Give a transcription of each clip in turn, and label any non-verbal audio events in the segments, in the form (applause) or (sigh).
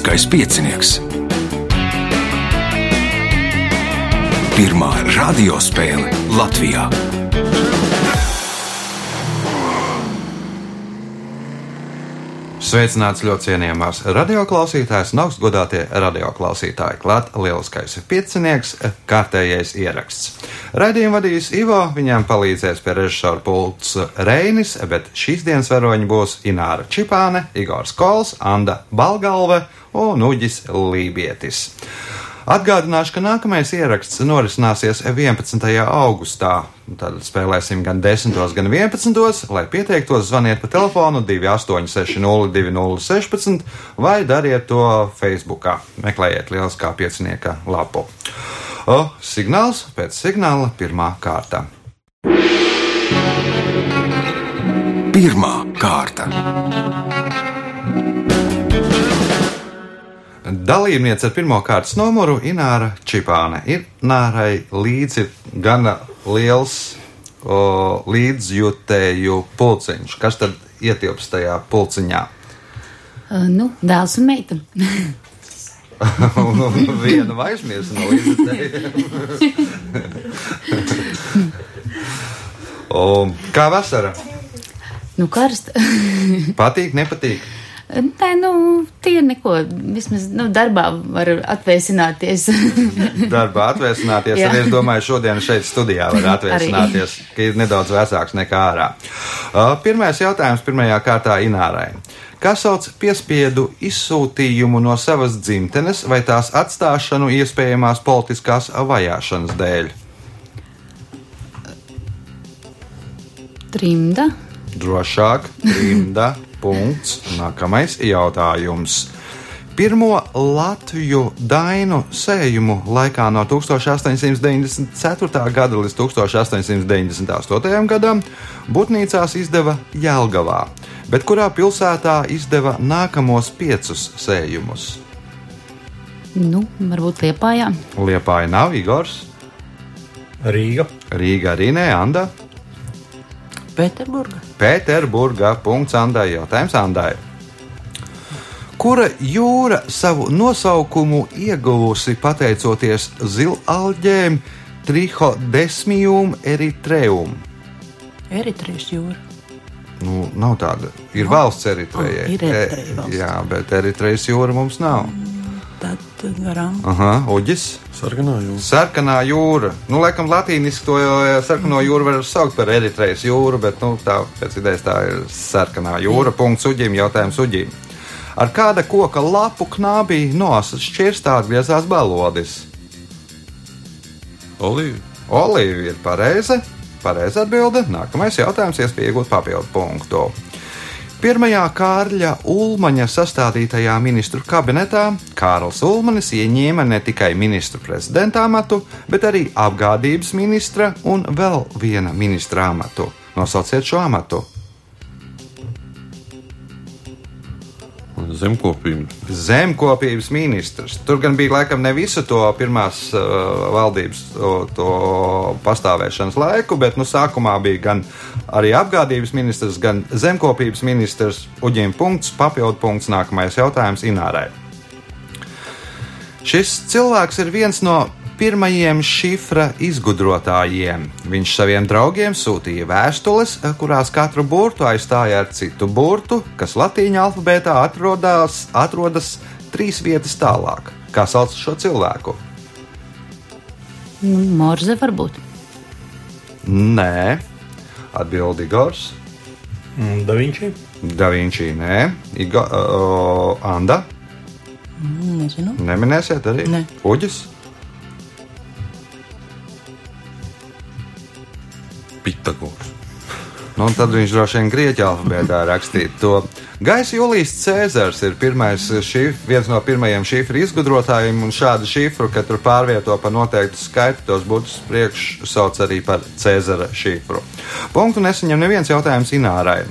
Lieliskais piecinieks. Pirmā radiospēle Latvijā. Sveicināts ļoti cienījamās radioklausītājas un augstgadātie radioklausītāji. Klāt lieliskais piecinieks, kārtējais ieraksts. Radījumu vadīs Ivo, viņam palīdzēs pie režisora pults Reinis, bet šīs dienas varoņi būs Ināra Čipāne, Igors Kols, Anda Balgalve un Uģis Lībietis. Atgādināšu, ka nākamais ieraksts norisināsies 11. augustā. Tad spēlēsim gan 10, gan 11. Lai pieteiktos, zvaniet pa telefonu 2860 2016 vai dariet to Facebook. Meklējiet lieliskā piecinieka lapu. O, signāls pēc signāla pirmā kārta. Pirmā kārta. Dalībniece ar pirmā kārtas numuru Ināra Čipāne. Ir Nārai līdzi gana liels o, līdzjutēju pulciņš. Kas tad ietilpst tajā pulciņā? Uh, nu, dēls un meita. (laughs) viena aizmirst no līdzjutējiem. (laughs) O, kā vasara? nu, karsta. (laughs) Patīk, nepatīk. Nē, nu, tie neko. Vismaz nu, darbā var atvēsināties. (laughs) Darbā atvēsināties, Jā. arī es domāju, šodien šeit studijā var (laughs) atvēsināties, ka ir nedaudz vecāks nekā ārā. Uh, Pirmais jautājums pirmajā kārtā Inārai. Kā sauc piespiedu izsūtījumu no savas dzimtenes vai tās atstāšanu iespējamās politiskās vajāšanas dēļ? Trimda. Drošāk, rinda, (laughs) punkts. Nākamais jautājums. Pirmo Latviju dainu sējumu laikā no 1894. gada līdz 1898. gadam Butnīcās izdeva Jelgavā, bet kurā pilsētā izdeva nākamos piecus sējumus? Nu, varbūt liepājā. Liepāja nav Igors, Rīga, Rīga arī nē, Anda. Pēterburga. Pēterburgā. Punkts Andai. Jautājums Andai. Kura jūra savu nosaukumu ieguvusi pateicoties zilalģēm Trihodesmijum eritreum? Eritrejas jūra. Nu, nav tāda. Ir valsts Eritrejai. Oh, ir Eritreja valsts. Jā, bet Eritrejas jūra mums nav. Tad garām. Aha, Uģis. Sarkanā jūra. Sarkanā jūra. Nu, laikam, latīniski to eh, sarkano jūru var saukt par Eritrejas jūru, bet nu, tā pēc idejas tā ir sarkanā jūra. Punkts uģim, jautājums uģim. Ar kāda koka lapu knābī nosas šķirstā atgriezās balodis? Olīva. Olīva ir pareiza. Pareiza atbilde. Nākamais jautājums, iespēja iegūt papildu punktu. Pirmajā Kārļa Ulmaņa sastādītajā ministru kabinetā Kārls Ulmanis ieņēma ne tikai ministru prezidenta amatu, bet arī apgādības ministra un vēl viena ministra amatu. Nosauciet šo amatu. Zemkopība. Zemkopības ministrs. Tur gan bija laikam ne visu to pirmās uh, valdības to, to pastāvēšanas laiku, bet nu, sākumā bija gan arī apgādības ministrs, gan zemkopības ministrs. Uģiem punkts, papildu punkts, nākamais jautājums Inārai. Šis cilvēks ir viens no pirmajiem šifra izgudrotājiem. Viņš saviem draugiem sūtīja vēstules, kurās katru burtu aizstāja ar citu burtu, kas latīņu alfabētā atrodas, atrodas trīs vietas tālāk. Kā sauc šo cilvēku? Nu, Morze varbūt. Nē, atbild Igors. Mm, Da Vinci. Da Vinci, nē, Igo, uh, Anda. Mm, Nezinu. Neminēsiet arī? Nē. Uģis. Pitagors. Nu, un tad viņš droši vien grieķu alfabētā rakstīja to. Gaisa Julijas Cēzars ir pirmais šif, viens no pirmajiem šifru izgudrotājiem, un šādu šifru, kad tur pārvieto pa noteiktu skaitu, tos būtus priekš sauc arī par Cēzara šifru. Punktu nesaņem neviens jautājums Inārai.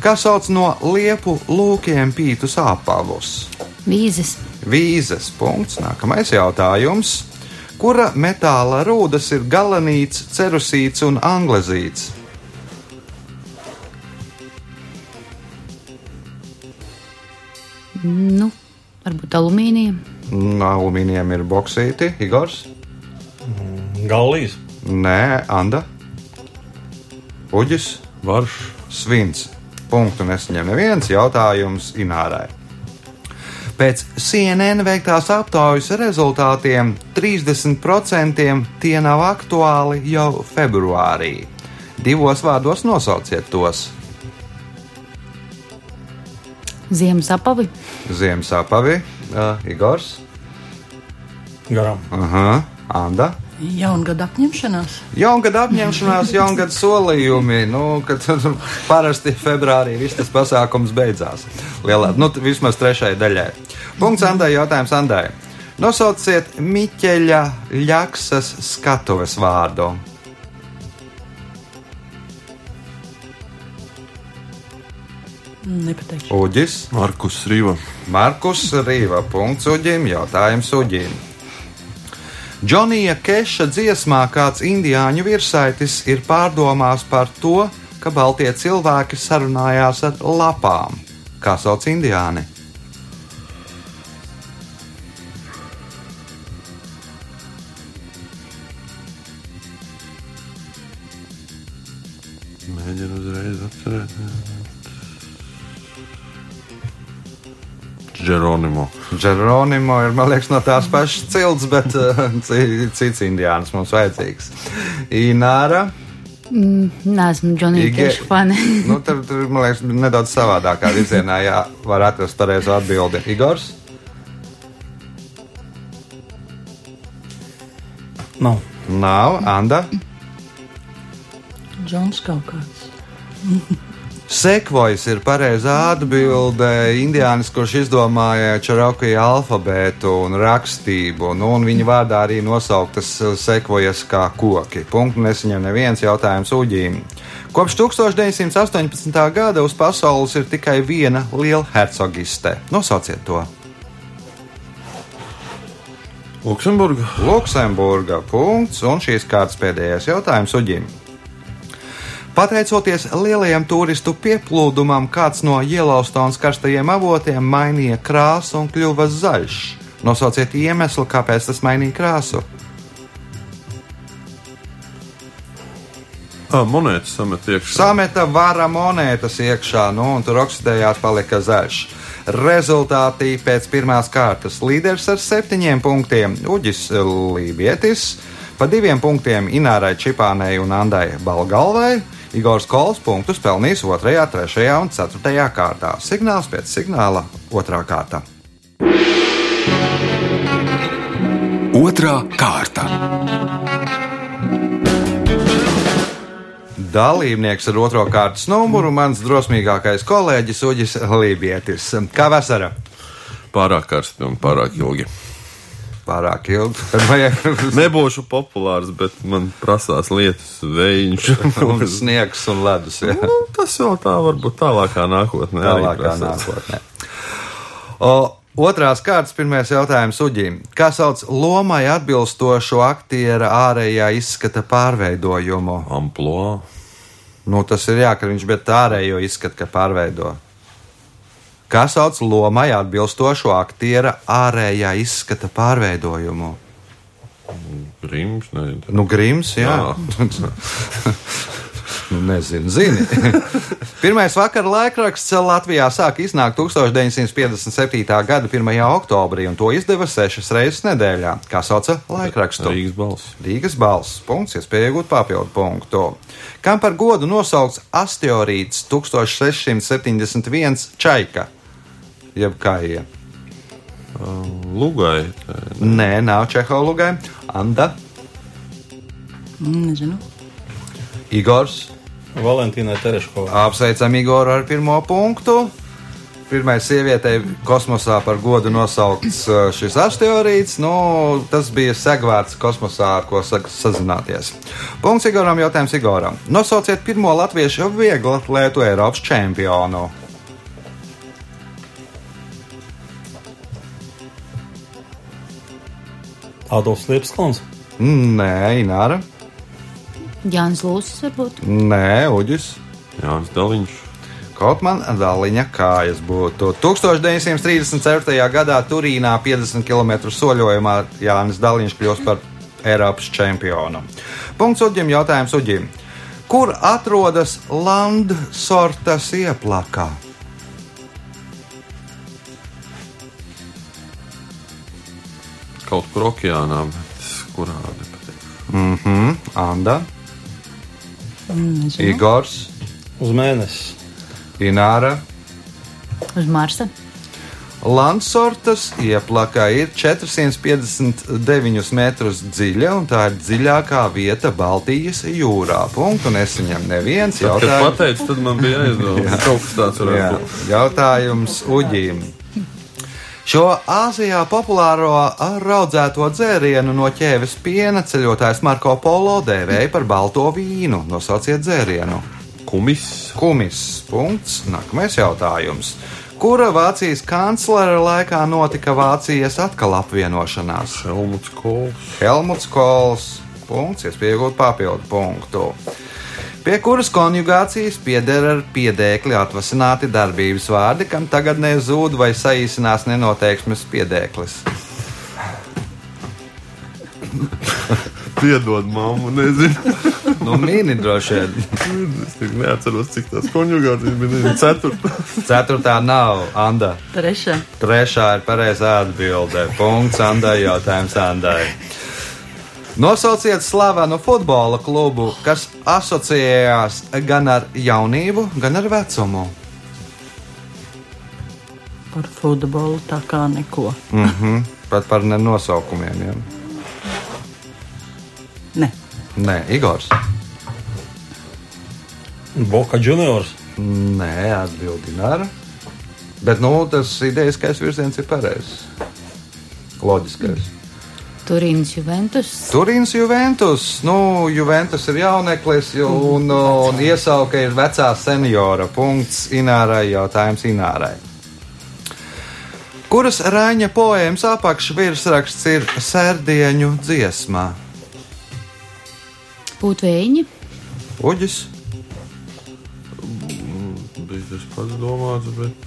Kā sauc no liepu lūkiem pītus apavus? Vīzes. Vīzes punkts. Nākamais jautājums. Kura metāla rūdas ir galanīts, cerusīts un anglezīts? Nu, Varbūt alumīnija. Mm, Alumīnijam ir boksīti, Igors. Galvijas, Nē, Anda. Uģis. varš, Svins. Punktu nesaņem neviens jautājums Inārai. Pēc CNN veiktās aptaujas rezultātiem 30% tie nav aktuāli jau februārī. Divos vārdos nosauciet tos. Ziemas apavi. Ziemas apavi, uh, Igors, garām. uh, Anda. Jaungada apņemšanās. Jaungada apņemšanās, jaungada solījumi. Nu, kad (laughs) parasti februārī viss tas pasākums beidzās. Lielā, nu, vismaz trešajai daļai. Punkts Andai, jautājums Andai. Nosauciet Miķeļa Ļaksas skatuves vārdu. Nepateikšu. Uģis, Markus Rīva. Markus Rīva. Punkts Uģim, jautājums Uģim. Džonija Keša dziesmā kāds indiāņu virsaitis ir pārdomās par to, ka baltie cilvēki sarunājās ar lapām. Kā sauc indiāni? Geronimo. Geronimo ir, man liekas, no tās pašas cilts, bet ci- cits indiānis mums vajadzīgs. Ināra. Nē, esmu Džonija Keša fani. (laughs) Nu, tur, tur, man liekas, nedaudz savādākā virzienā jā, var atrast pareizo atbildi. Igors. Nav. Nav. Anda. Džons kaut kāds. (laughs) Sekvojas ir pareizā atbilde. Indiānis, kurš izdomāja čarokai alfabētu un rakstību, nu, un viņa vārdā arī nosauktas sekvojas kā koki. Punktu nesaņem neviens jautājums uģīm. Kopš 1918. gada uz pasaules ir tikai viena liela hercogiste. Nosauciet to! Luksemburga. Luksemburga punkts, un šīs kārtas pēdējais jautājums uģim. Pateicoties lielajam turistu pieplūdumam, kāds no Yellowstones karstajiem avotiem mainīja krāsu un kļuva zaļš. Nosauciet iemeslu, kāpēc tas mainīja krāsu. Ah, monētas samet iekšā. Sameta vara monētas iekšā, nu, un tur oksidējās, palika zaļš. Rezultātī pēc pirmās kārtas līderis ar septiņiem punktiem Uģis Lībietis, pa diviem punktiem Inārai Čipānei un Andai Balgalvai. Igors Kols punktus pelnījis 2, 3 un 4 kārtā. Signāls pēc signāla 2. kārta. Otra kārta. Dalībnieks ar otro kārtas numuru - mans drosmīgākais kolēģis Uģis Lībietis. Kā vasara? Pārāk karsti un pārāk ilgi. Pārāk ilgi. Vajag Nebūšu populārs, bet man prasās lietas, vējš. (laughs) sniegs un ledus. Ja? Nu, tas vēl tā varbūt tālākā nākotnē. arī Tālākā nākotnē. O, otrās kārtas, pirmais jautājums Uģim. Kā sauc lomai atbilstošo aktiera ārējā izskata pārveidojumu? Amploā. Nu, tas ir jā, ka viņš bet ārējo izskata, ka pārveido. Kā sauc lomai atbilstošo aktiera ārējā izskata pārveidojumu? Grims, nezinu. Nu, Grims, jā. (laughs) nu, nezinu, zini. (laughs) Pirmais vakara laikraksts Latvijā sāka iznākt 1957. gada 1. oktobrī, un to izdeva sešas reizes nedēļā. Kā sauca laikrakstu? Rīgas balss. Rīgas balss. Punkts, iespēja iegūt papildu punktu. Kam par godu nosaukts asteroīds 1671 Čaika? Jeb kā ie? Lugai. Nē, nav Čeholugai. Anda, Mm, Nezinu. Igors. Valentīnai Tereškovai. Apsveicam Igoru ar pirmo punktu. Pirmā sievietei kosmosā par godu nosaukts uh, šis asteroīds. Nu, tas bija segvārds kosmosā, ar ko saka sazināties. Punkts Igoram, jautājums Igoram. Nosauciet pirmo latviešu vieglu atlētu Eiropas čempionu. Adolfs Liepsklons. Nē, Ināra. Jānis Lūsis varbūt. Nē, Uģis. Jānis Daliņš. Kaut man dāliņa kājas būtu. 1934. gadā Turīnā 50 km soļojumā Jānis Dāliņš kļūst par Eiropas čempionu. Punkts Uģim, jautājums Uģim. Kur atrodas Landsortas ieplakā? Kaut kur okeānā, bet kurā nepateikt. Mhm, Anda, Nezinu. Igors, Uz mēnesi. Ināra. Uz Marsa. Landsortas ieplaka ir 459 metrus dziļa, un tā ir dziļākā vieta Baltijas jūrā. Punktu nesaņem neviens Kad jautājums. pateicu, tad man bija aizdomas. (laughs) Kaut kas tāds varētu būt. jautājums Uģīm. Šo Āzijā populāro raudzēto dzērienu no ķēves piena ceļotājs Marko Polo dēvēja par balto vīnu. Nosauciet dzērienu. Kumis. Kumis. Punkts. Nākamais jautājums. Kura Vācijas kanclera laikā notika Vācijas atkal apvienošanās? Helmuts Kols. Helmuts Kols. Punkts, iespējot papildu punktu. Pie kuras konjugācijas pieder ar piedēkli atvasināti darbības vārdi, kam tagad nezūd vai saīsinās nenoteiksmes piedēklis. Piedod, mammu, nezinu. Nu, mini droši vien. es neatceros, cik tās konjugācijas bija. Nezinu, ceturtā. Ceturtā nav Anda. Trešā. Trešā ir pareizā atbilde. Punkts Andai, jautājums Andai. Nosauciet slavenu futbola klubu, kas asociējās gan ar jaunību, gan ar vecumu. Par futbolu tā kā neko. Mhm. Pat par nenosaukumiem. Ja? Ne. Nē, Igors. Boka juniors. Nē, atbildināra. Bet nu, tas idejaskais virziens ir pareizs. Loģiskais. Turīnas Juventus. Turīns Juventus. Nu, Juventus ir jauneklis un, un iesauka ir vecā seniora. Punkts Inārai. Jautājums Inārai. Kuras Rāņa poēmas apakšvirsraksts ir sērdieņu dziesmā? Pūtvējiņi. Uģis. Bija tas pats domāts, bet.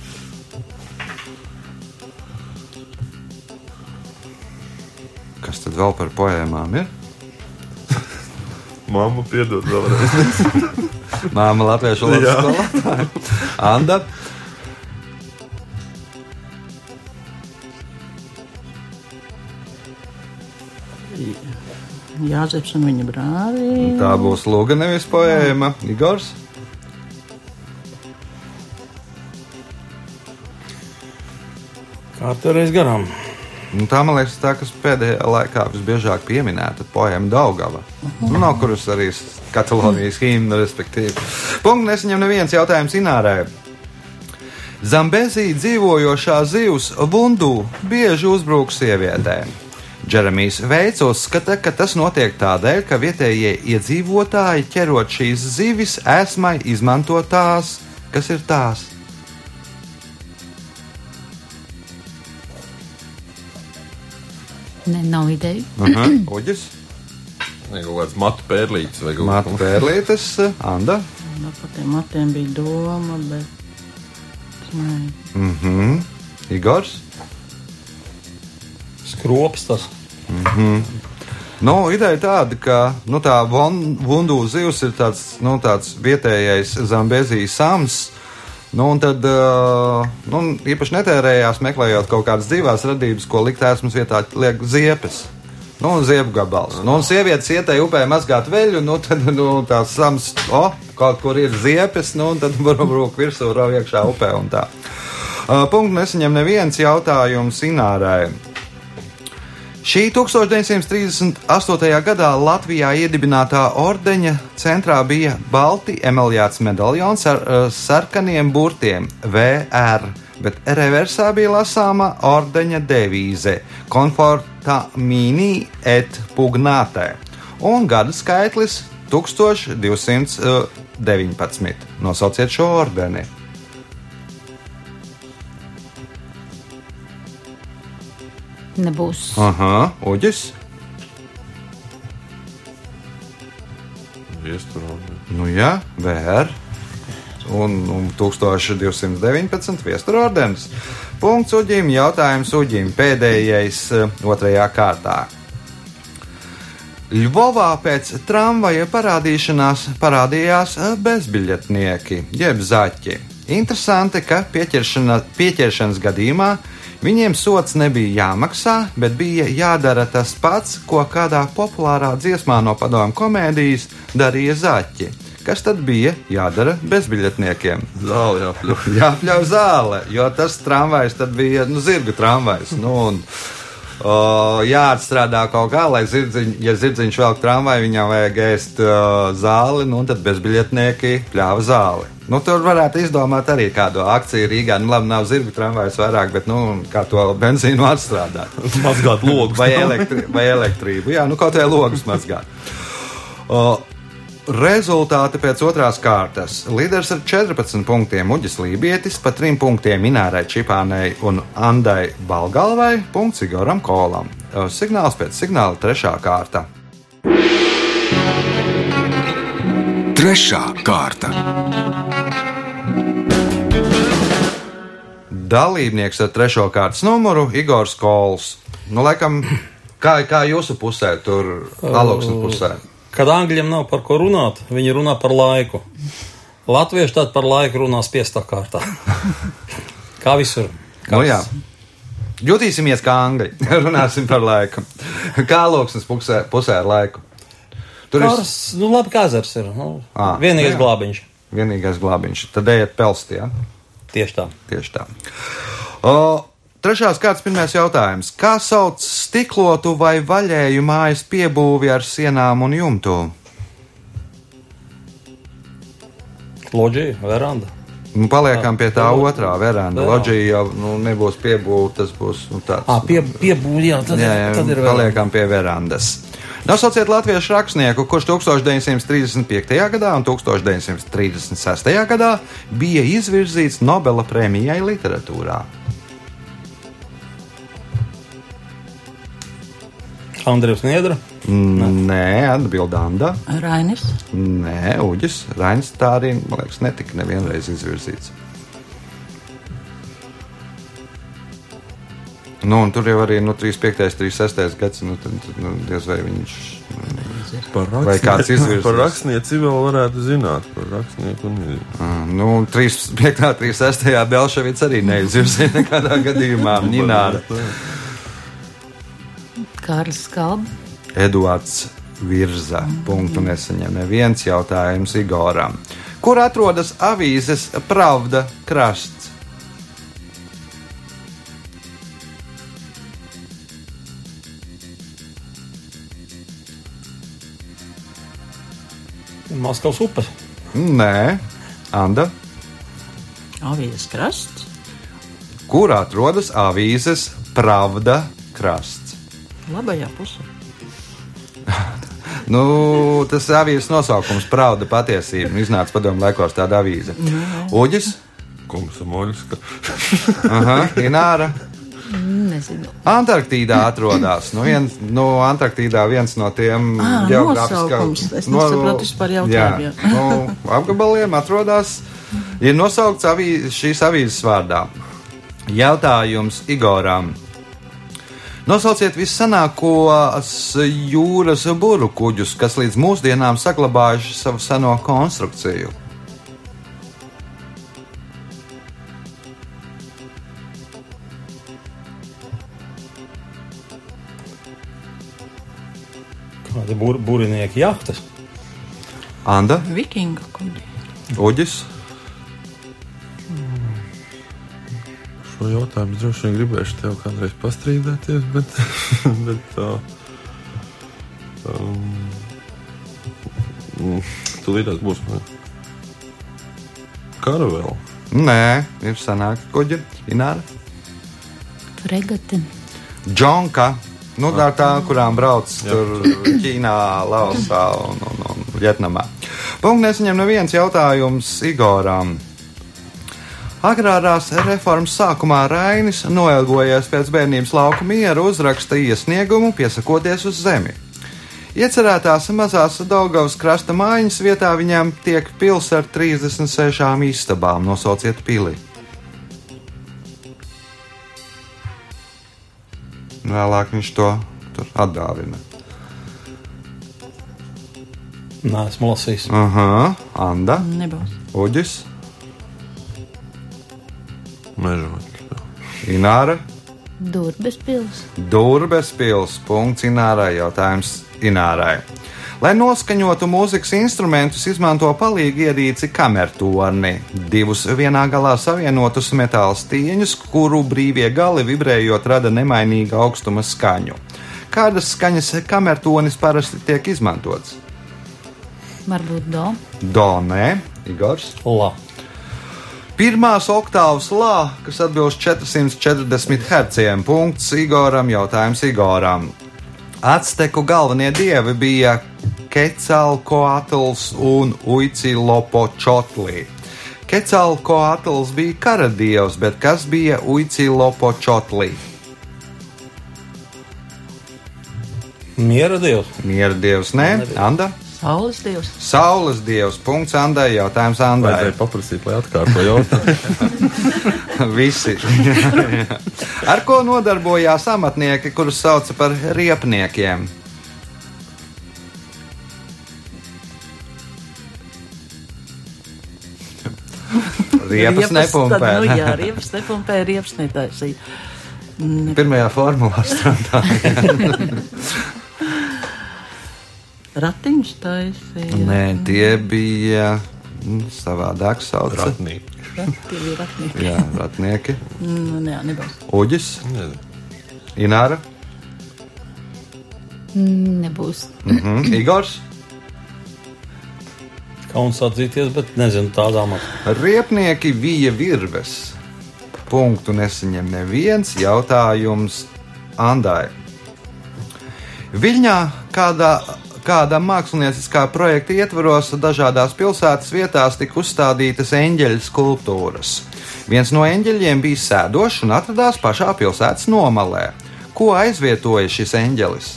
Kas tad vēl par poēmām ir? Mamma piedod vēlreiz. (laughs) Māma Latviešu skolotāja. Anda. Jāzeps un viņa brāli. Tā būs lūga, nevis poēma. Igors. Kā tur reiz garām? Nu, tā man liekas, tā, kas pēdējā laikā visbiežāk pieminēta poēma Daugava. Nu, no kuras arī Katalonijas himna, respektīvi. Punkts nesaņem neviens jautājums Inārai. Zambēzī dzīvojošā zivs Vundu bieži uzbrūk sievietēm. Džeremijs Veids uzskata, ka tas notiek tādēļ, ka vietējie iedzīvotāji ķerot šīs zivis esmai izmanto tās, kas ir tās. Ne, nav ideju. Aha, (clears throat) Uģis, Nē, kaut kāds matu pērlītis vai kaut Māte Pērlītes, Anda. Nu, par tiem matiem bija doma, bet. Nē. Mhm. Igors. Skrops tas. Nu, ideja tāda, ka nu, tā von- vundu zivs ir tāds, nu, tāds vietējais zambēzijas sams. Nu, un tad uh, nu, īpaši netērējās meklējot kaut kādas dzīvās radības, ko likt ēsmas vietā, liek ziepes. Nu, un ziepu gabals. Nu, un sievietes ietēja upē mazgāt veļu, nu, tad nu, tās sams, o, kaut kur ir ziepes, nu, un tad (laughs) varbūt virsū rauj iekšā upē un tā. Uh, punktu nesaņem neviens jautājums Inārai. Šī 1938. gadā Latvijā iedibinātā ordeņa centrā bija balti emaljāts medaļons ar uh, sarkaniem burtiem VR, bet reversā bija lasāma ordeņa devīze Conforta mini et pugnātē un gada skaitlis 1219. Nosauciet šo ordeni. Nebūs. Aha, Uģis. Nu jā, VR. un, un 1219 viestura ordenis. Punkts uģim, jautājums uģim pēdējais eh, otrajā kārtā. Ļuvovā pēc tramvaja parādīšanās parādījās eh, bezbiļetnieki, jeb zaķi. Interesanti, ka pieķeršana, pieķeršanas gadījumā viņiem sots nebija jāmaksā, bet bija jādara tas pats, ko kādā populārā dziesmā no padomu komēdijas darīja zaķi. Kas tad bija jādara bezbiļetniekiem? Zāle jāpļauj. (laughs) Jāpļauj zāle, jo tas tramvajs tad bija nu, zirga tramvajs. Nu, un, o, jāatstrādā kaut kā, lai zirdziņ, ja zirdziņš velk tramvaju, viņam vajag ēst o, zāli, nu, tad bezbiļetnieki pļāva zāli. Nu, tur varētu izdomāt arī kādu akciju Rīgā. Nu, labi, nav zirga tramvajas vairāk, bet nu, kā to benzīnu atstrādāt. (laughs) Mazgāt logus. vai, elektri, vai elektrību. Jā, nu kaut vai logus mazgāt. O, Rezultāti pēc otrās kārtas. Līderis ar 14 punktiem Uģis Lībietis, pa 3 punktiem Inārai Čipānai un Andai Balgalvai, punkts Igoram Kolam. Signāls pēc signāla trešā kārta. Trešā kārta. Dalībnieks ar trešo kārtas numuru Igors Kols. Nu, laikam, kā, kā jūsu pusē, tur Aluksnes pusē. Kad angļiem nav par ko runāt, viņi runā par laiku. Latvieši tad par laiku runā spiestā kārtā. (laughs) Kā visur. Nu, jā. Jutīsimies kā angļi. (laughs) Runāsim par laiku. Kā Aluksnes pusē, pusē ar laiku? Tur ir Kārs, nu labi, kā ezers ir. Nu, Ā, vienīgais jā. glābiņš. vienīgais glābiņš. Tad ejiet pelstī. Ja? Tieši tā. Tieši tā. O, trešās kārtas pirmais jautājums. Kā sauc stiklotu vai vaļēju mājas piebūvi ar sienām un jumtu? Loģija, veranda. Nu, paliekam pie tā otrā veranda. Loģija jau nu, nebūs piebūve, tas būs nu, tāds. Ā, pie, piebūd, jā, tad, jā, jā, tad ir veranda. paliekam pie verandas. Nosauciet latviešu rakstnieku, kurš 1935. gadā un 1936. gadā bija izvirzīts Nobela prēmijai literatūrā. Andrejs Niedra. Nē, atbild Anda. Rainis. Nē, Uģis. Rainis tā arī, man liekas, netika nevienreiz izvirzīts. Nu, un tur jau arī nu, 35. 36. gads, nu, tad, tad, nu, diez vai viņš. Par Vai kāds izvirzīs? Par rakstnieci vēl varētu zināt. Par rakstnieku un Ah, Nu, 35. 36. Belševics arī neizvirzīja nekādā gadījumā. (laughs) Nināra. Kārlis Skalba. Eduards Virza. Punktu nesaņem neviens jautājums Igoram. Kur atrodas avīzes Pravda krasts? Maskavas upes. Nē, Anda. Avijas krasts. Kur atrodas avīzes Pravda krasts? Labajā pusē. (laughs) Nu, tas avīzes nosaukums, Pravda patiesība. Iznāca padomu laikos tāda avīze. Uģis, kungs moļus. (laughs) Aha, Ināra. Nezinu. Antarktīdā atrodas. Nu, viens, nu, Antarktīdā viens no tiem Ā, geogrāfiskā- nosaukums. Es nesapratu vispār jautājumu, jā. (laughs) nu, apgabaliem atrodas. Ir nosaukts avī, šīs avīzes vārdā. Jautājums Igoram. Nosauciet viscenākos jūras būru kuģus, kas līdz mūsdienām saglabājuši savu seno konstrukciju. Kādi bur, burinieki jahtas. Anda, Vikinga kuģi. Uģis, Šo jautājumu es droši vien gribēšu tev kādreiz pastrīdēties, (laughs) bet. bet tā. Um, mm, Tūlītās būs man. Karavela. Nē, ir sanākti kuģi, Ināra. Fregati. Džonka. Nu, tā ir tā, kurām brauc tur Ķīnā, Laosā un, un, un Vietnamā. Punkts nesaņem neviens jautājums Igoram. Agrārās reformas sākumā Rainis, noilgojies pēc bērnības lauka miera, uzraksta iesniegumu, piesakoties uz zemi. Iecerētās mazās Daugavas krasta mājiņas vietā viņam tiek pils ar 36 istabām. Nosauciet pili. Vēlāk viņš to tur atdāvina. Nē, esmu lasījis. Aha, Anda, Nebūs. Uģis, Mežonīgi. Ināra, Durbes pils. Durbes pils. Punkts Inārai. Jautājums Inārai. Lai noskaņotu mūzikas instrumentus, izmanto palīgi ierīci kamertorni. Divus vienā galā savienotus metāla stieņus, kuru brīvie gali vibrējot rada nemainīga augstuma skaņu. Kādas skaņas kamertonis parasti tiek izmantots? Varbūt do. Do, nē, Igors. La. Pirmās oktāvas lā, kas atbilst 440 Hz. Punkts Igoram, jautājums Igoram. Azteku galvenie dievi bija Kecalkoatls un Uicilopočotli. Kecalkoatls bija kara dievs, bet kas bija Uicilopočotli? Miera dievs. Miera dievs, nē, Anda. Saules dievs. Saules dievs, punkts Andai, jautājums Andai. Vajadzēja paprasīt, lai atkārto jautājumu. (laughs) Visi. (laughs) Ar ko nodarbojās amatnieki, kurus sauca par riepniekiem? (laughs) Riepas nepumpē. Tad, nu, jā, riepas nepumpē, riepas netaisīja. Pirmajā formulā strādā. Ratiņš taisīja. Nē, tie bija mm, savādāk sauc. Ratnīgi. Tie bija ratnieki. Jā, ratnieki. Nu, jā, nebūs. Uģis. Ināra, Nebūs. mhm. (clears throat) Igors. Kauns atzīties, bet nezinu tādā matā. Riepnieki vija virves. Punktu nesaņem neviens jautājums Andai. Viļņā kādā, kādā mākslinieckā projekta ietvaros dažādās pilsētas vietās tika uzstādītas eņģeļa skulptūras. Viens no eņģeļiem bija sēdošs un atradās pašā pilsētas nomalē. Ko aizvietoja šis eņģelis?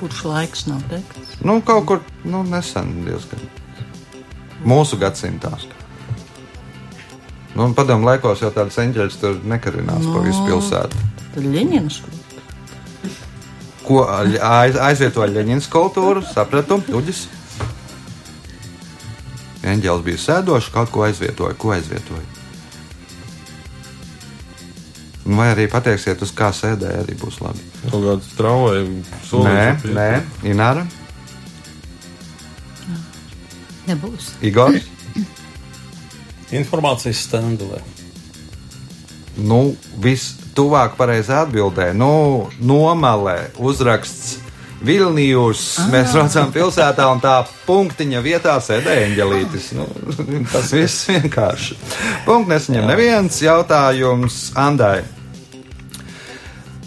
Kurš laiks nav teikts? Nu, kaut kur nu, nesen diezgan. Mūsu gadsimtā. Nu, padomu laikos jau tādas eņģeļas tur nekarinās no. pa visu pilsētu. Tad Ļeņins. Ko aiz, aizvietoja Leņķina skulptūru, sapratu, Uģis. Eņģēlis bija sēdošs, kaut ko aizvietoja. Ko aizvietoja? Nu, Vai arī pateiksiet, uz kā sēdēja, arī būs labi. Kaut kāds tramvaju Nē, nē, Ināra, Nebūs. Igors. Informācijas stendu vai Nu, vistuvāk pareizā atbildē, nu, nomalē uzraksts Vilnijus. Mēs redzam pilsētā, un tā punktiņa vietā sēdēja eņģelītis. Nu, (laughs) tas viss vienkārši. Punkts nesaņem neviens jautājums Andai.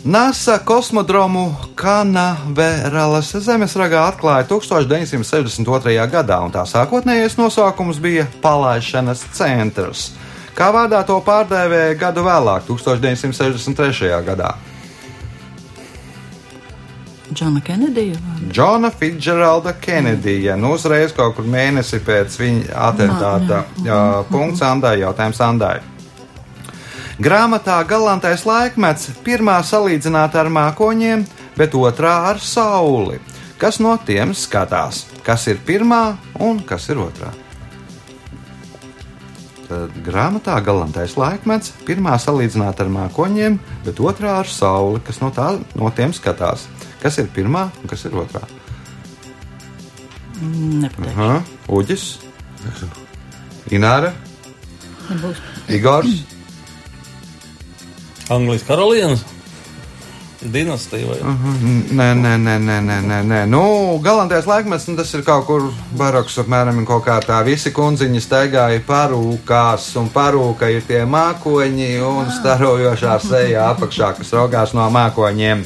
NASA kosmodromu Kanaveralas zemesragā atklāja 1962. gadā, un tā sākotnējais nosaukums bija Palaišanas centrs. Kā vārdā to pārdēvēja gadu vēlāk, 1963. gadā. Džona Kenedija. Džona Fitzgeralda Kenedija. Nu, uzreiz kaut kur mēnesi pēc viņa atentāta. Jā, punkts Andai, jautājums Andai. Grāmatā Galantais laikmets pirmā salīdzināta ar mākoņiem, bet otrā ar sauli. Kas no tiem skatās? Kas ir pirmā un kas ir otrā? Tad grāmatā Galantais laikmets pirmā salīdzināta ar mākoņiem, bet otrā ar sauli. Kas no, tā, no tiem skatās? Kas ir pirmā un kas ir otrā? Nepateikšu. Aha, Uģis, Ināra, Nebūs. Igors. Anglijas karalienes dinastija vai Nē, nē, nē, nē, nē, nē, nē. Nu, galantais laikmets, nu, tas ir kaut kur baroks, apmēram kaut kā tā. Visi kundziņi staigāja parūkās, un parūka ir tie mākoņi un starojošā seja apakšā, kas raugās no mākoņiem.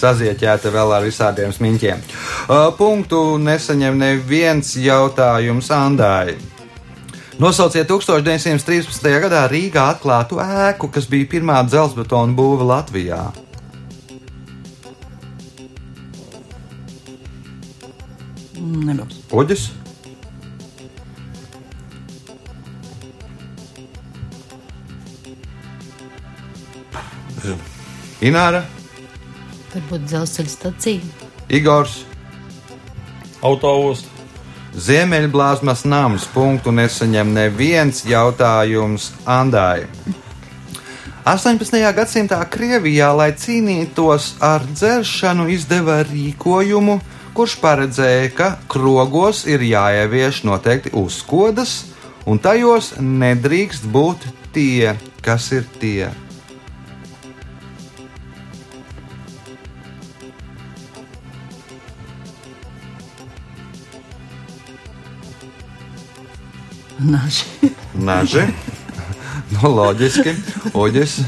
Sazieķēta vēl ar visādiem smiņķiem. Uh, punktu nesaņem neviens jautājums Andai. Nosauciet 1913. gadā Rīgā atklātu ēku, kas bija pirmā dzelzbetona būva Latvijā. Nebūs. Uģis, Ināra, Varbūt dzelzceļa stacija. Igors. Autoostu. Ziemeļblāzmas nams punktu nesaņem neviens jautājums Andai. 18. gadsimtā Krievijā, lai cīnītos ar dzeršanu, izdeva rīkojumu, kurš paredzēja, ka krogos ir jāievieš noteikti uzkodas, un tajos nedrīkst būt tie, kas ir tie. Naži. (laughs) Naži, (laughs) nu, loģiski, uģis.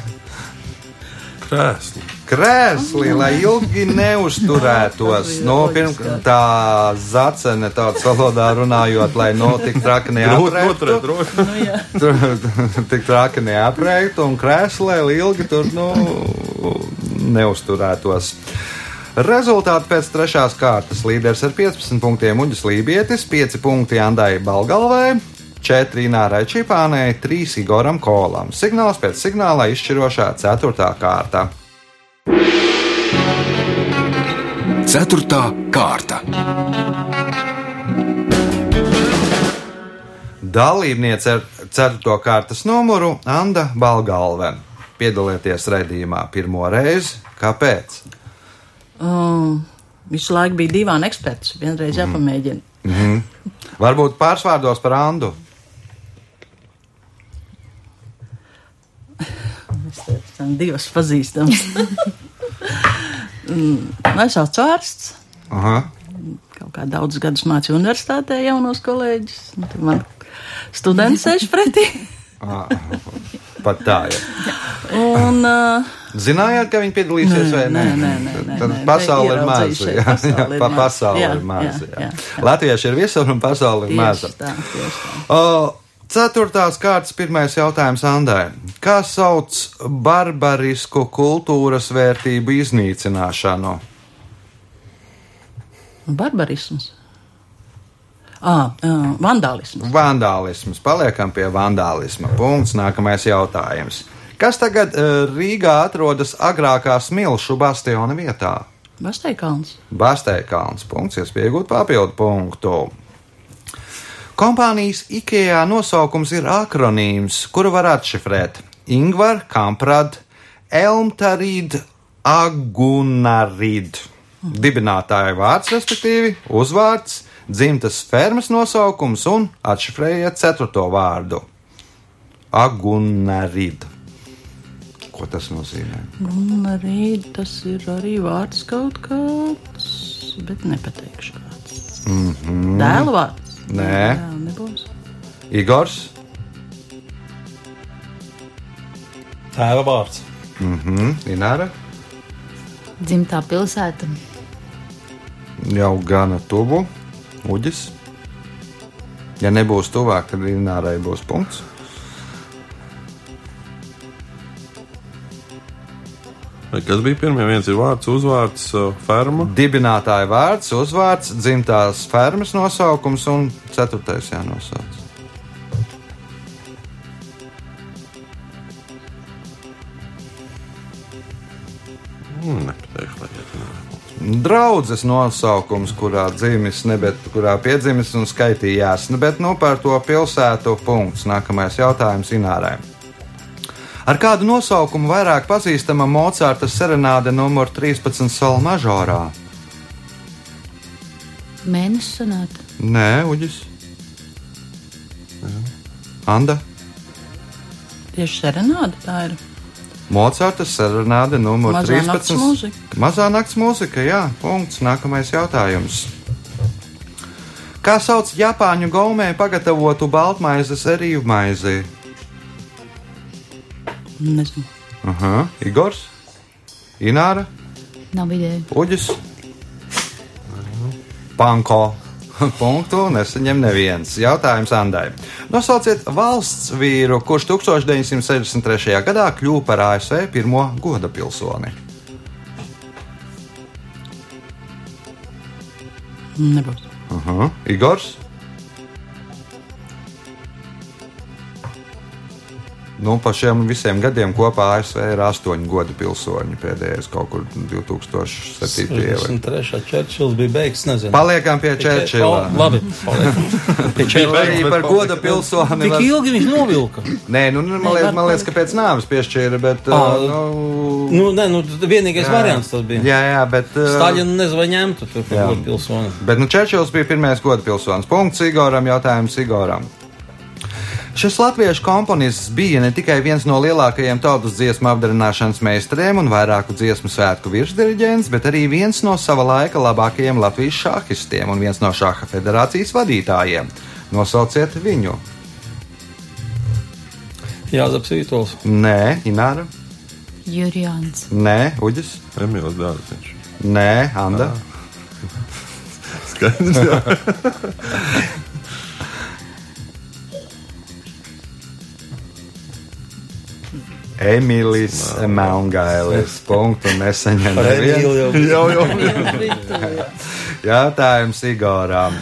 Krēsli. Krēslī, lai ilgi neuzturētos. Nu, pirm, tā zacene, tāds valodā runājot, lai no tik traki neapreiktu. Nu, tik traki neapreiktu un krēslē ilgi tur, nu, neuzturētos. Rezultāti pēc trešās kārtas līderis ar 15 punktiem Uģis Lībietis, 5 punkti Andai Balgalvai, 4 Nārai Čipānai, 3 Igoram Kolam. Signāls pēc signāla izšķirošā 4. kārta. Ceturtā kārta. Dalībniece ar 4. kārtas numuru Anna Balgalve. Piedalieties raidījumā pirmo reizi. Kāpēc? Um, visu laiku bija divi eksperti. Vienreiz jāpamēģina. Varbūt pārsvārdos par Andu. Es tam divas pazīstams. Mm, Es esmu ārsts. Aha. Kaut kā daudzus gadus mācīju universitātē jaunos kolēģus. tad Man students sēž pretī. Pat tā, ja. Un, uh, Zinājāt, ka viņi piedalīsies Nē, vai nē? nē, nē, nē, Tad nē. pasaule ir maza. Jā, jā, pa pasaule Jā, ir (laughs) maza. jā, jā. jā, jā. Latvieši ir visur un pasaule ir maza. tieši tā, tieši tā. O, Ceturtās kārtas pirmais jautājums Andai. Kā sauc barbarisku kultūras vērtību iznīcināšanu? Barbarisms. Ah, vandālisms. Vandālisms. Paliekam pie vandālisma. Punkts. Nākamais jautājums. Kas tagad Rīgā atrodas agrākā smilšu bastiona vietā? Basteikāns. Basteikalns. Punkts, iespēja iegūt papildu punktu. Kompānijas IKEA nosaukums ir akronīms, kuru var atšifrēt Ingvar, Kamprad, Elmtarīd, Agunarid. Dibinātāja vārds, respektīvi, uzvārds, dzimtas fermas nosaukums un atšifrējiet ceturto vārdu - Agunarid. Ko tas nozīmē? Un arī tas ir arī vārds kaut kāds, bet nepateikšu kāds. Mm -hmm. Dēla vārds. Nē. Jā, nebūs. Igors, Tēva vārds. mhm, Ināra. Dzimtā pilsēta. jau gana tuvu. Uģis. Ja nebūs tuvāk, tad Inārai būs punkts. Kas bija pirmie? Viens ir vārds, uzvārds, uh, ferma. Dibinātāja vārds, uzvārds, dzimtās fermas nosaukums un ceturtais jānosauc. Mm. Draudzes nosaukums, kurā dzimis, ne, bet kurā piedzimis un skaitījās, ne, bet nu par to pilsētu punkts. Nākamais jautājums Inārai. Ar kādu nosaukumu vairāk pazīstama Mocarta serenāde numur 13 Sol mažorā? Mēnesis sonāta. Nē, Uģis. Anda. Tieši serenāde tā ir. Mocarta serenāde numur Mazā 13. nakts mūzika. Mazā nakts mūzika, jā, punkts. Nākamais jautājums. Kā sauc Japāņu gaumē pagatavotu baltmaizes erīvu maizi? Nezinu. Aha, Igors, Ināra, Nav ideja. Uģis, Panko. (laughs) Punktu nesaņem neviens. Jautājums Andai. Nosauciet valsts vīru, kurš 1963. gadā kļuva par ASV pirmo goda pilsoni. Nebūs. Aha. Igors. Nu, pa šiem visiem gadiem kopā ASV ir astoņi godi pilsoņi pēdējais kaut kur 2007. vai- 63. Čērčils bija beigas, nezinu. Paliekam pie Čērčila. Labi, paliekam. (laughs) Pie Čērčila. Arī par goda pilsoni. Var- ilgi viņš novilka. Nē, nu, nu, man, liekas, man liekas, ka pēc nāves piešķīra, bet. Ā, Uh, nu, Nu, nē, nu, vienīgais jā. variants tas bija. Jā, jā, bet. Uh, Staļinu nezinu, vai ņemtu tur godu pilsoni. Bet nu, Čērčils bija pirmais goda pilsonis. Punkts Igoram, jautājums Igoram. Šis latviešu komponists bija ne tikai viens no lielākajiem tautas dziesmu apdarināšanas meistariem un vairāku dziesmu svētku virsdiriģents, bet arī viens no sava laika labākajiem Latvijas šahistiem un viens no šaha federācijas vadītājiem. Nosauciet viņu. Jāzep Sītols. Nē, Ināra. Jurijāns. Nē, Uģis. Emīls Dārziņš. Nē, Anda. (laughs) Skaidrs, jā. (laughs) Emīlis Melngailis. Punktu nesaņem. neviens. (laughs) jau, jau. Jautājums Igoram.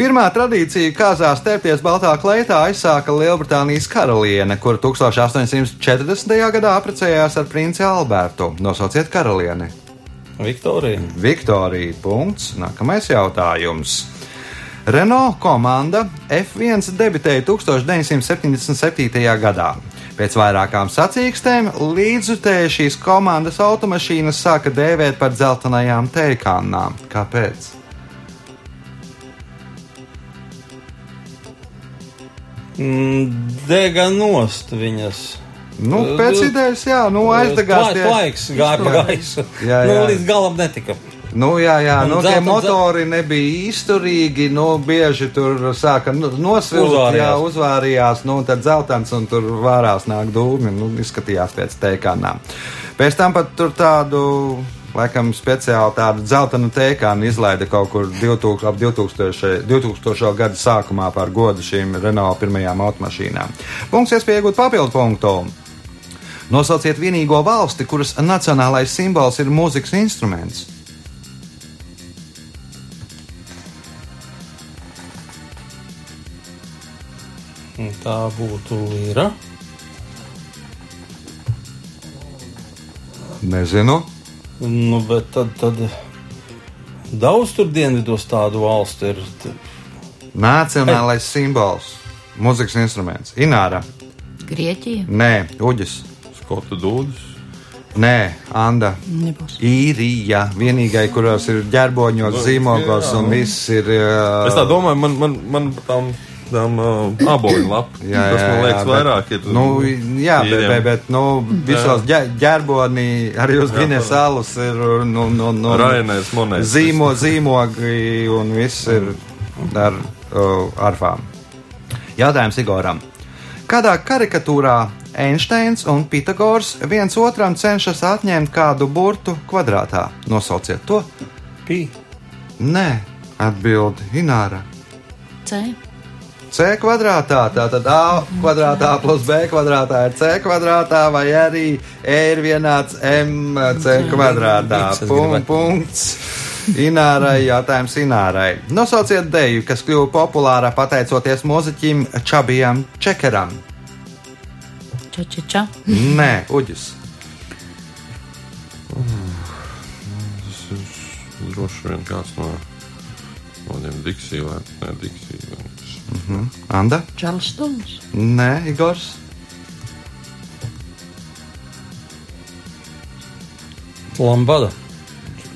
Pirmā tradīcija kāzās tērpties baltā kleitā aizsāka Lielbritānijas karaliene, kura 1840. gadā apprecējās ar princi Albertu. Nosauciet karalieni. Viktorija. Viktorija. Punkts. Nākamais jautājums. Renault komanda F1 debitēja 1977. gadā. Pēc vairākām sacīkstēm līdzutēji šīs komandas automašīnas sāka dēvēt par dzeltenajām teikānām. Kāpēc? Mm, Dega nost viņas. Nu, pēc idejas, jā, nu, aizdegās tie. Laiks gāja pa gaisu. Jā, Nu, jā. līdz galam netika. Nu, jā, jā, Un nu, tie dzeltens- motori nebija izturīgi. Nu, bieži tur sāka nu, nosvilkt, jā, uzvārījās. Nu, tad zeltains un tur vārās nāk dūmi. Nu, izskatījās pēc teikānām. Pēc tam pat tur tādu. Laikam speciāli tādu dzeltenu teikānu izlaida kaut kur 2000, ap 2000, 2000. gada sākumā par godu šīm Renault pirmajām automašīnām. Punkts iespēja iegūt papildu punktu. Nosauciet vienīgo valsti, kuras nacionālais simbols ir mūzikas instruments. Un Tā būtu līra. Nezinu. Nu, bet tad, tad daudz tur dienvidos tādu valstu ir. Nacionālais simbols, mūzikas instruments. Ināra, Grieķija. nē, Uģis, Skotu dūdus. nē, Anda. Nebūs. Īrija, vienīgai, kurās ir ģerboņos, zīmogos un viss ir. Uh, Es tā domāju, man, man, man par tām, tām uh, aboļu lapām. Jā, Tas man jā, liekas, jā, vairāk ir. Nu, jā, bet, bet, bet nu, visos ģerbonī, arī uz Gines salas ir nu, nu, nu, Rainēs, monētas. zīmo, zīmogi un viss ir ar uh, arfām. Jautājums Igoram. Kādā karikatūrā Einsteins un Pitagors viens otram cenšas atņemt kādu burtu kvadrātā? Nosauciet to! Pī. Nē, atbild Ināra. C. C kvadrātā, tātad A kvadrātā plus B kvadrātā ir C kvadrātā, vai arī E ir vienāds MC kvadrātā. Pum, punkts. Inārai jautājums Inārai. Nosauciet deju, kas kļuva populāra pateicoties mūziķim Čabijam Čekeram. Ča, ča, ča. Nē, Uģis. Droši vien kāds no tādiem diksīlēm. Nē, diksīlēm. Anda? Čārlstons. Nē, Igors. Lambada.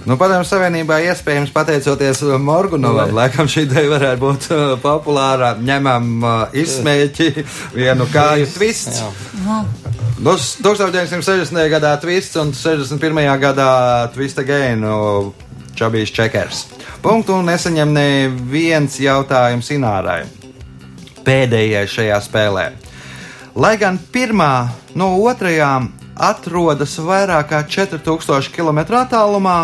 Nu, Padomju Savienībā iespējams pateicoties uh, Morgunovam, laikam šī ideja varētu būt uh, populāra. Ņemam uh, izsmēķi, vienu kāju twists. Nu, s- 1960. gadā twists un 61. gadā twist again Čabijs Čekers. Punktu nesaņem neviens jautājums Inārai. Pēdējais šajā spēlē. Lai gan pirmā no otrajām atrodas vairāk kā 4000 km attālumā,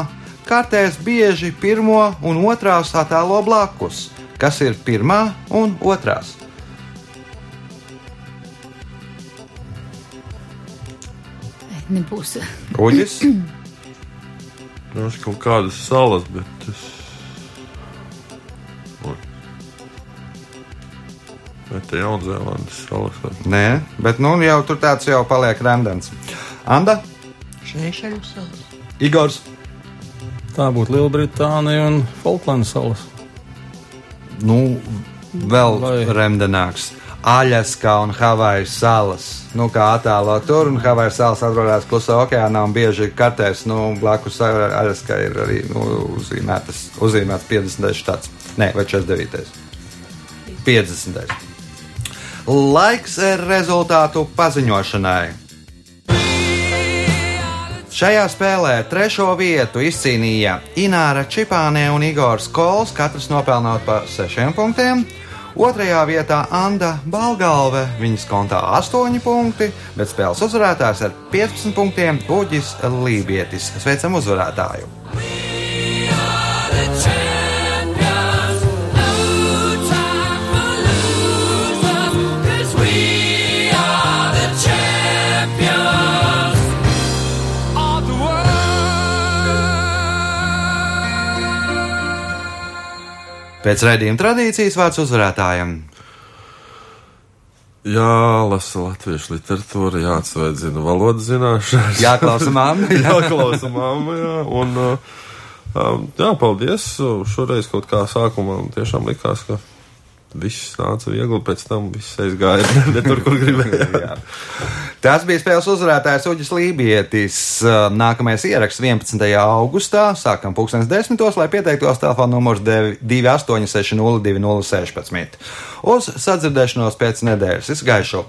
kārtēs bieži pirmo un otrās attēlo blakus. Kas ir pirmā un otrās? Ei, Nebūs. Uģis, Droši (clears throat) kaut kādas salas, bet tas te Jaunzēlandes salas. Nē, bet nu jau tur tāds jau paliek randens. Anda, Šeišeļu salas. Igors, Tā būtu Lielbritānija un Falklandu salas. nu, vēl Vai- remdenāks. Aļaska un Havaju salas. Nu, kā attēlo tur, un Havaju salas atrodas klusā okeānā, un bieži kartēs, nu, blakus Aļaskai ir arī nu, uzzīmētas, uzzīmēts 50. štats. Nē, vai 49. 50. Laiks rezultātu paziņošanai. Šajā spēlē trešo vietu izcīnīja Ināra Čipāne un Igors Kols, katrs nopelnot pa sešiem punktiem. Otrajā vietā Anna Balgalve, viņas kontā 8 punkti, bet spēles uzvarētājs ar 15 punktiem Uģis Lībietis. Sveicam uzvarētāju! Pēc raidījuma tradīcijas vārds uzvarētājam. Jālasa latviešu literatūra, jāatsveidzina valodas zināšanas. Jāklausa mamma. (laughs) Jāklausa mamma, jā. Un, uh, um, jā, paldies. Šoreiz kaut kā sākumā tiešām likās, ka viss nāca viegli, pēc tam viss aizgāja (laughs) ne tur, kur gribēja. (laughs) Tas bija spēles uzvarētājs Uģis Lībietis. Nākamais ieraksts 11. augustā. Sākam pulkstenes desmitos, lai pieteiktos telefona numurs 28602016. Uz sadzirdēšanos pēc nedēļas. Es gaišu!